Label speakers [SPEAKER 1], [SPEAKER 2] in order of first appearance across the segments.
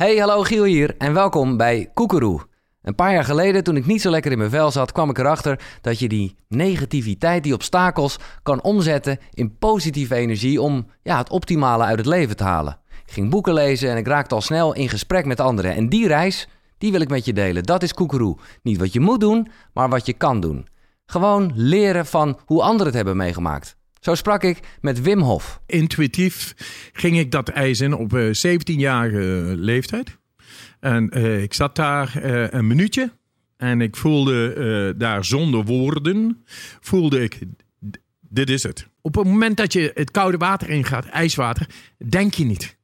[SPEAKER 1] Hey, hallo Giel hier en welkom bij Koekeroe. Een paar jaar geleden, toen ik niet zo lekker in mijn vel zat, kwam ik erachter dat je die negativiteit, die obstakels, kan omzetten in positieve energie om ja, het optimale uit het leven te halen. Ik ging boeken lezen en ik raakte al snel in gesprek met anderen. En die reis, die wil ik met je delen. Dat is Koekeroe. Niet wat je moet doen, maar wat je kan doen. Gewoon leren van hoe anderen het hebben meegemaakt. Zo sprak ik met Wim Hof.
[SPEAKER 2] Intuïtief ging ik dat ijs in op 17-jarige leeftijd. En uh, ik zat daar uh, een minuutje en ik voelde uh, daar zonder woorden, voelde ik, dit is het. Op het moment dat je het koude water ingaat, ijswater, denk je niet.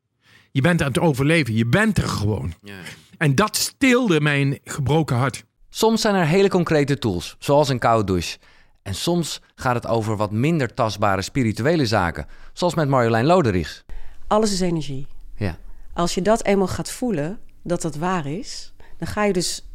[SPEAKER 2] Je bent aan het overleven, je bent er gewoon. Ja. En dat stilde mijn gebroken hart.
[SPEAKER 1] Soms zijn er hele concrete tools, zoals een koude douche. En soms gaat het over wat minder tastbare spirituele zaken, zoals met Marjolein Loderichs.
[SPEAKER 3] Alles is energie. Ja. Als je dat eenmaal gaat voelen, dat dat waar is, dan ga je dus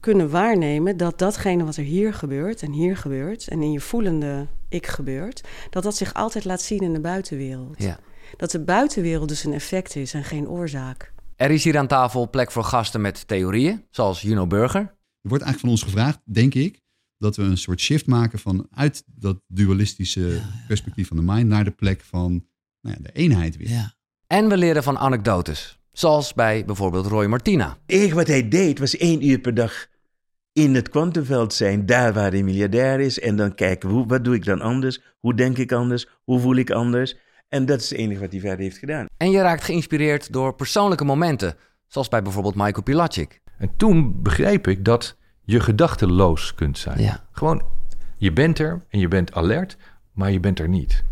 [SPEAKER 3] kunnen waarnemen dat datgene wat er hier gebeurt en hier gebeurt en in je voelende ik gebeurt, dat dat zich altijd laat zien in de buitenwereld. Ja. Dat de buitenwereld dus een effect is en geen oorzaak.
[SPEAKER 1] Er is hier aan tafel plek voor gasten met theorieën, zoals Juno Burger.
[SPEAKER 4] Er wordt eigenlijk van ons gevraagd, denk ik, dat we een soort shift maken vanuit dat dualistische perspectief van de mind naar de plek van nou ja, de eenheid weer. Ja.
[SPEAKER 1] En we leren van anekdotes. Zoals bij bijvoorbeeld Roy Martina.
[SPEAKER 5] Het wat hij deed was één uur per dag in het kwantumveld zijn, daar waar hij miljardair is. En dan kijken, hoe, wat doe ik dan anders? Hoe denk ik anders? Hoe voel ik anders? En dat is het enige wat hij verder heeft gedaan.
[SPEAKER 1] En je raakt geïnspireerd door persoonlijke momenten. Zoals bij bijvoorbeeld Michael Pilacic.
[SPEAKER 6] En toen begreep ik dat je gedachteloos kunt zijn. Ja. Gewoon, je bent er en je bent alert, maar je bent er niet.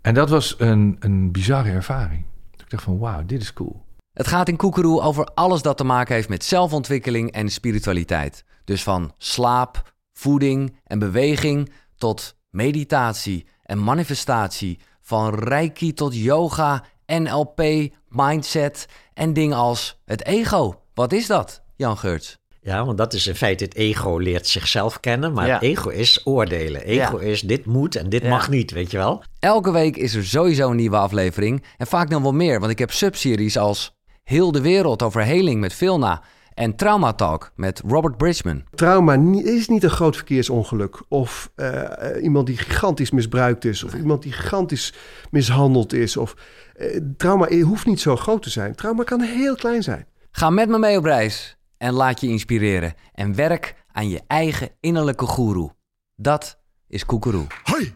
[SPEAKER 6] En dat was een, een bizarre ervaring. Ik dacht van, wauw, dit is cool.
[SPEAKER 1] Het gaat in Koekeroe over alles dat te maken heeft met zelfontwikkeling en spiritualiteit. Dus van slaap, voeding en beweging tot meditatie en manifestatie. Van reiki tot yoga, NLP, mindset en dingen als het ego. Wat is dat, Jan Geurts?
[SPEAKER 7] Ja, want dat is in feite het ego leert zichzelf kennen, maar het ego is oordelen. Ego is dit moet en dit mag niet, weet je wel?
[SPEAKER 1] Elke week is er sowieso een nieuwe aflevering en vaak nog wel meer, want ik heb subseries als Heel de wereld over heling met Vilna en Trauma Talk met Robert Bridgman.
[SPEAKER 8] Trauma is niet een groot verkeersongeluk of uh, iemand die gigantisch misbruikt is of iemand die gigantisch mishandeld is. Of, uh, trauma hoeft niet zo groot te zijn. Trauma kan heel klein zijn.
[SPEAKER 1] Ga met me mee op reis en laat je inspireren. En werk aan je eigen innerlijke goeroe. Dat is Koekeroe.
[SPEAKER 2] Hoi!